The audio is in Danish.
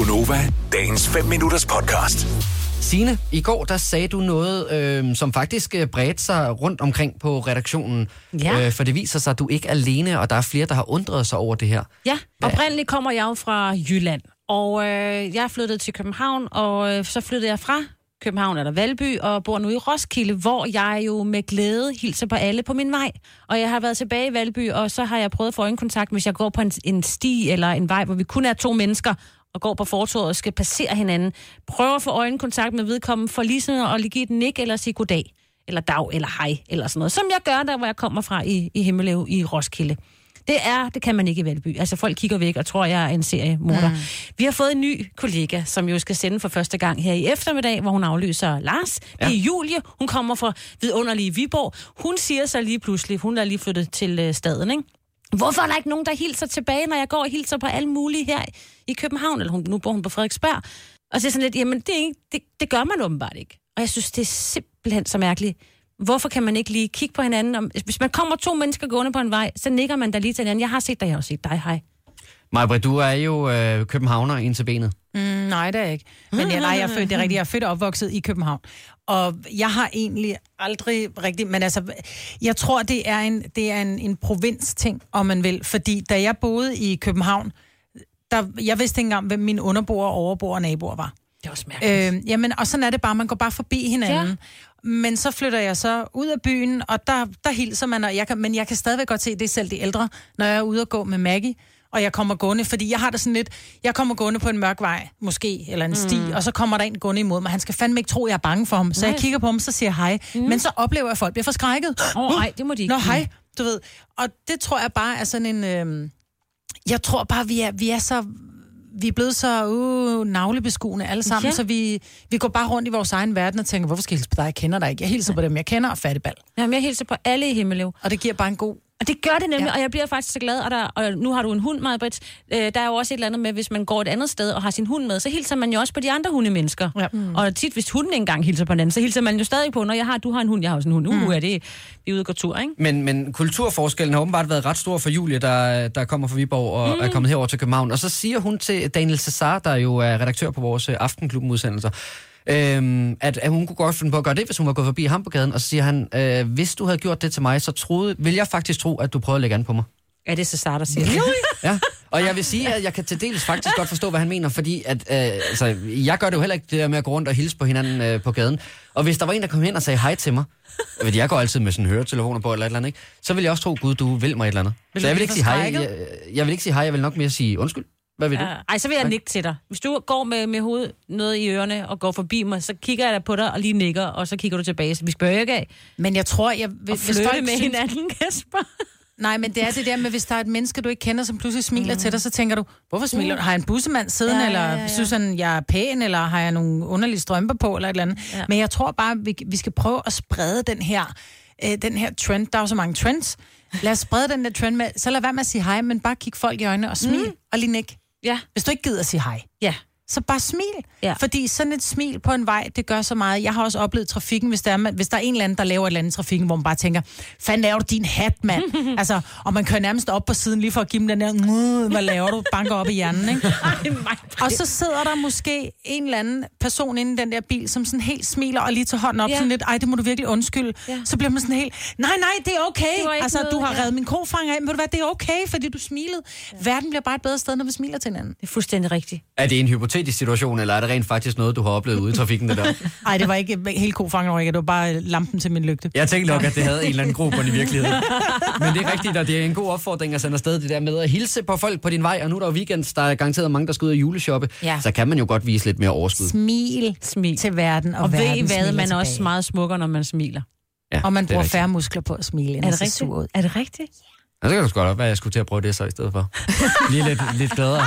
Gunova, dagens 5 minutters podcast. Signe, i går der sagde du noget, øh, som faktisk øh, bredte sig rundt omkring på redaktionen. Ja. Øh, for det viser sig, at du ikke er alene, og der er flere, der har undret sig over det her. Ja, oprindeligt kommer jeg jo fra Jylland, og øh, jeg flyttet til København, og øh, så flyttede jeg fra København eller Valby, og bor nu i Roskilde, hvor jeg jo med glæde hilser på alle på min vej. Og jeg har været tilbage i Valby, og så har jeg prøvet at få øjenkontakt, hvis jeg går på en, en sti eller en vej, hvor vi kun er to mennesker, og går på fortovet og skal passere hinanden. Prøver at få øjenkontakt med vedkommende, for lige sådan at give et nik eller sige goddag, eller dag, eller hej, eller sådan noget. Som jeg gør der, hvor jeg kommer fra i, i Himmelev i Roskilde. Det er, det kan man ikke i Valby. Altså folk kigger væk og tror, jeg er en seriemorder. Mm. Vi har fået en ny kollega, som jo skal sende for første gang her i eftermiddag, hvor hun aflyser Lars. Det er Julie. Hun kommer fra vidunderlige Viborg. Hun siger så lige pludselig, hun er lige flyttet til øh, staden, ikke? Hvorfor er der ikke nogen, der hilser tilbage, når jeg går og hilser på alle mulige her i København? Eller hun, nu bor hun på Frederiksberg. Og så er sådan lidt, jamen det, er ikke, det, det gør man åbenbart ikke. Og jeg synes, det er simpelthen så mærkeligt. Hvorfor kan man ikke lige kigge på hinanden? Om, hvis man kommer to mennesker gående på en vej, så nikker man da lige til hinanden. Jeg har set dig, jeg har set dig, hej. Majbrit, du er jo øh, københavner ind til benet. Nej, det er ikke. Men jeg, nej, jeg er født, det er rigtigt, jeg er født og opvokset i København. Og jeg har egentlig aldrig rigtig... Men altså, jeg tror, det er en, det er en, en provins-ting, om man vil. Fordi da jeg boede i København, der, jeg vidste ikke engang, hvem mine underboer, overboer og naboer var. Det er også mærkeligt. Øh, jamen, og sådan er det bare, man går bare forbi hinanden. Ja. Men så flytter jeg så ud af byen, og der, der hilser man, og jeg kan, men jeg kan stadigvæk godt se, det selv de ældre, når jeg er ude og gå med Maggie, og jeg kommer gående, fordi jeg har det sådan lidt, jeg kommer gående på en mørk vej, måske, eller en sti, mm. og så kommer der en gående imod mig. Han skal fandme ikke tro, jeg er bange for ham. Så jeg Nej. kigger på ham, så siger jeg hej. Mm. Men så oplever jeg, at folk bliver forskrækket. Åh, oh, nej, det må de ikke. Nå, hej, du ved. Og det tror jeg bare er sådan en... Øh, jeg tror bare, vi er, vi er så... Vi er blevet så uh, navlebeskuende alle sammen, Ja. så vi, vi går bare rundt i vores egen verden og tænker, hvorfor skal jeg hilse på dig? Jeg kender dig ikke. Jeg hilser på dem, jeg kender, og fattigbal. Jamen, jeg hilser på alle i Himmelev. Og det giver bare en god... Og det gør det nemlig, ja. Og jeg bliver faktisk så glad. Og, der, og nu har du en hund, Maja øh, Der er jo også et eller andet med, hvis man går et andet sted og har sin hund med, så hilser man jo også på de andre hundemennesker. Ja. Mm. Og tit, hvis hunden ikke engang hilser på hinanden, så hilser man jo stadig på, når jeg har, du har en hund, jeg har også en hund. Uh, mm. er det, vi er ude og gå tur, ikke? Men, men kulturforskellen har åbenbart været ret stor for Julie, der, der kommer fra Viborg og mm. er kommet herover til København. Og så siger hun til Daniel Cesar, der jo er redaktør på vores øh, Aftenklubben-udsendelser, øhm, at, at hun kunne godt finde på at gøre det, hvis hun var gået forbi ham på gaden. Og så siger han, øh, hvis du havde gjort det til mig, så troede, vil jeg faktisk tro, at du prøvede at lægge an på mig. Er det så Sara, der siger det? Ja, og jeg vil sige, at jeg kan til dels faktisk godt forstå, hvad han mener, fordi at, øh, altså, jeg gør det jo heller ikke det der med at gå rundt og hilse på hinanden øh, på gaden. Og hvis der var en, der kom hen og sagde hej til mig, ved, jeg går altid med sådan høretelefoner på eller et eller andet, ikke? så vil jeg også tro, gud, du vil mig et eller andet. Vil så jeg vil ikke sige hej. Jeg, jeg vil ikke sige hej, jeg vil nok mere sige undskyld. Hvad vil du? Ja. Ej, så vil jeg nikke til dig. Hvis du går med, med hovedet noget i ørerne og går forbi mig, så kigger jeg da på dig og lige nikker, og så kigger du tilbage. Så vi spørger ikke af Men jeg tror, jeg... Hvis, flytte folk med synes- hinanden, Kasper. Nej, men det er det der med, hvis der er et menneske, du ikke kender, som pludselig smiler mm. til dig, så tænker du, hvorfor smiler du? Har jeg en bussemand siddende, Ja, eller ja, ja. synes han, jeg er pæn, eller har jeg nogle underlige strømper på, eller et eller andet. Ja. Men jeg tror bare, vi, vi skal prøve at sprede den her, øh, den her trend. Der er jo så mange trends. Lad os sprede den der trend med, så lad være med at sige hej, men bare kig folk i øjnene og smil, mm. og lige nik. Ja, Hvis du ikke gider at sige hej, ja. Så bare smil. Ja. Fordi sådan et smil på en vej, det gør så meget. Jeg har også oplevet trafikken, hvis der, er, man- hvis der er en eller anden, der laver et eller andet i trafikken, hvor man bare tænker, fanden laver du din hat, mand? altså, og man kører nærmest op på siden lige for at give dem den der, "Mm, hvad laver du? Banker op i hjernen, ikke? Ej. Og så sidder der måske en eller anden person inde i den der bil, som sådan helt smiler og lige tager hånden op, Ja. sådan lidt, ej, det må du virkelig undskylde. Ja. Så bliver man sådan helt, nej, nej, det er okay. Det altså, noget, du har ja. reddet min kofanger af, men ved du hvad, det er okay, fordi du smilede. Ja. Verden bliver bare et bedre sted, når vi smiler til hinanden. Det er fuldstændig rigtigt. Er det en hypotetisk situation, eller er det rent faktisk noget, du har oplevet ude i trafikken? Det der? Nej, det var ikke helt kofanger, det var bare lampen til min lygte. Jeg tænkte nok, at det havde en eller anden grobund i virkeligheden. Men det er rigtigt, og det er en god opfordring at sende afsted det der med at hilse på folk på din vej. Og nu er der jo weekend, der er garanteret mange, der skal ud og juleshoppe. Ja. Så kan man jo godt vise lidt mere overskud. Smil, Smil. til verden, og, Og ved I verden hvad, man er også tilbage. meget smukkere, når man smiler. Ja, Og man er bruger færre muskler på at smile, end Er det rigtigt? Er det rigtigt? Ja, det kan du godt op, at jeg skulle til at prøve det så i stedet for. Lige lidt, lidt gladere.